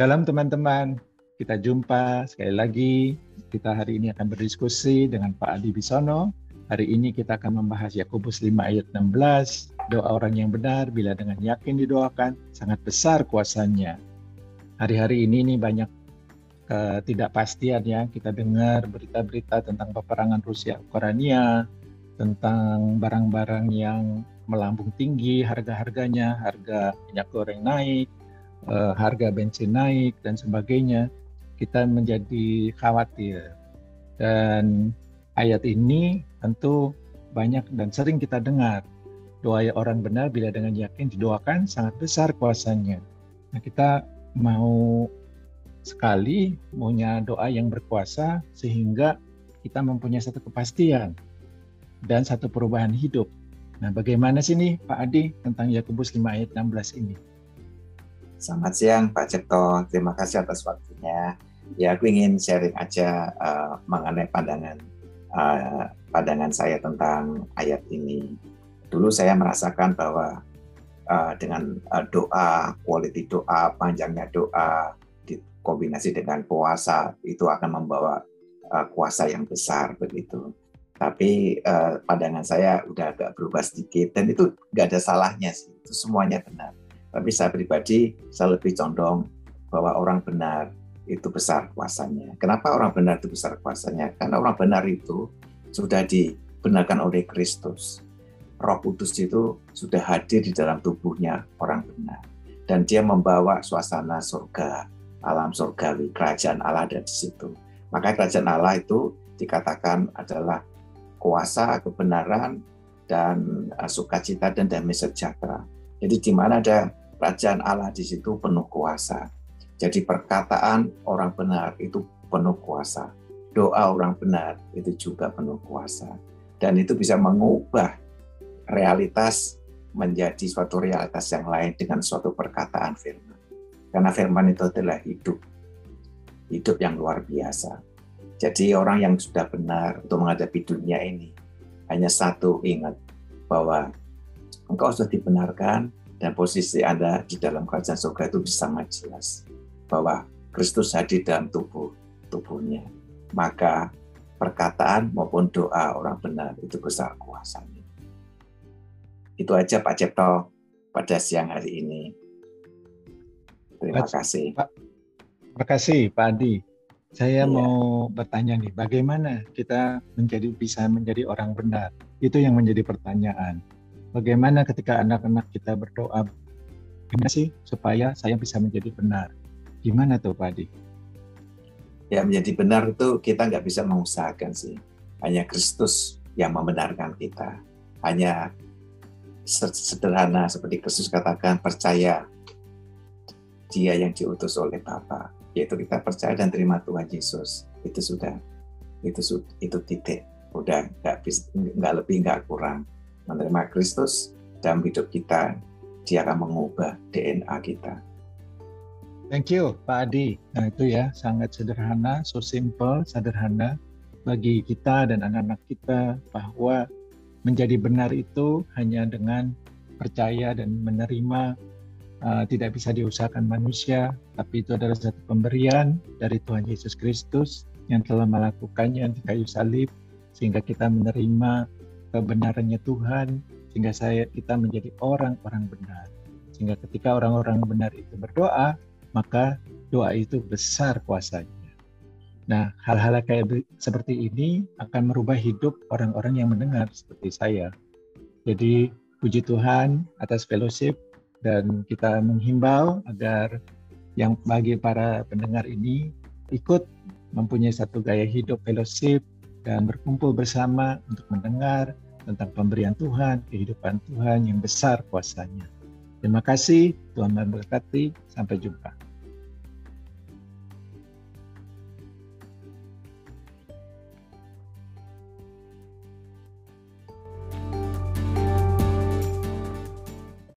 Shalom teman-teman, kita jumpa sekali lagi. Kita hari ini akan berdiskusi dengan Pak Adi Bisono. Hari ini kita akan membahas Yakobus 5 ayat 16. Doa orang yang benar bila dengan yakin didoakan sangat besar kuasanya. Hari-hari ini nih banyak ketidakpastian ya. Kita dengar berita-berita tentang peperangan Rusia Ukraina, tentang barang-barang yang melambung tinggi harga-harganya, harga minyak goreng naik, uh, harga bensin naik dan sebagainya, kita menjadi khawatir. Dan ayat ini tentu banyak dan sering kita dengar. Doa orang benar bila dengan yakin didoakan sangat besar kuasanya. Nah, kita mau sekali punya doa yang berkuasa sehingga kita mempunyai satu kepastian dan satu perubahan hidup. Nah, bagaimana sih nih Pak Adi tentang Yakobus 5 ayat 16 ini? Selamat siang Pak Cipto, terima kasih atas waktunya. Ya, aku ingin sharing aja uh, mengenai pandangan uh, pandangan saya tentang ayat ini. Dulu saya merasakan bahwa uh, dengan uh, doa, quality doa, panjangnya doa, dikombinasi dengan puasa itu akan membawa uh, kuasa yang besar begitu. Tapi uh, pandangan saya udah agak berubah sedikit dan itu nggak ada salahnya sih, itu semuanya benar tapi saya pribadi, saya lebih condong bahwa orang benar itu besar kuasanya. Kenapa orang benar itu besar kuasanya? Karena orang benar itu sudah dibenarkan oleh Kristus. Roh Kudus itu sudah hadir di dalam tubuhnya orang benar. Dan dia membawa suasana surga, alam surgawi, kerajaan Allah ada di situ. Maka kerajaan Allah itu dikatakan adalah kuasa, kebenaran, dan uh, sukacita dan damai sejahtera. Jadi di mana ada kerajaan Allah di situ penuh kuasa. Jadi perkataan orang benar itu penuh kuasa. Doa orang benar itu juga penuh kuasa. Dan itu bisa mengubah realitas menjadi suatu realitas yang lain dengan suatu perkataan firman. Karena firman itu adalah hidup. Hidup yang luar biasa. Jadi orang yang sudah benar untuk menghadapi dunia ini, hanya satu ingat bahwa engkau sudah dibenarkan dan posisi Anda di dalam kerajaan surga itu sangat jelas bahwa Kristus hadir dalam tubuh tubuhnya. Maka perkataan maupun doa orang benar itu besar kuasanya. Itu aja Pak Cipto pada siang hari ini. Terima kasih. Pak, terima kasih Pak Adi. Saya iya. mau bertanya nih, bagaimana kita menjadi bisa menjadi orang benar? Itu yang menjadi pertanyaan bagaimana ketika anak-anak kita berdoa gimana sih supaya saya bisa menjadi benar? Gimana tuh Pak Adi? Ya menjadi benar itu kita nggak bisa mengusahakan sih. Hanya Kristus yang membenarkan kita. Hanya sederhana seperti Kristus katakan percaya dia yang diutus oleh Bapa. Yaitu kita percaya dan terima Tuhan Yesus. Itu sudah itu itu titik. Udah nggak nggak lebih nggak kurang menerima Kristus dalam hidup kita, dia akan mengubah DNA kita. Thank you, Pak Adi. Nah itu ya, sangat sederhana, so simple, sederhana bagi kita dan anak-anak kita bahwa menjadi benar itu hanya dengan percaya dan menerima uh, tidak bisa diusahakan manusia, tapi itu adalah satu pemberian dari Tuhan Yesus Kristus yang telah melakukannya di kayu salib sehingga kita menerima kebenarannya Tuhan sehingga saya kita menjadi orang-orang benar. Sehingga ketika orang-orang benar itu berdoa, maka doa itu besar kuasanya. Nah, hal-hal kayak seperti ini akan merubah hidup orang-orang yang mendengar seperti saya. Jadi, puji Tuhan atas fellowship dan kita menghimbau agar yang bagi para pendengar ini ikut mempunyai satu gaya hidup fellowship dan berkumpul bersama untuk mendengar tentang pemberian Tuhan, kehidupan Tuhan yang besar kuasanya. Terima kasih, Tuhan memberkati. Sampai jumpa.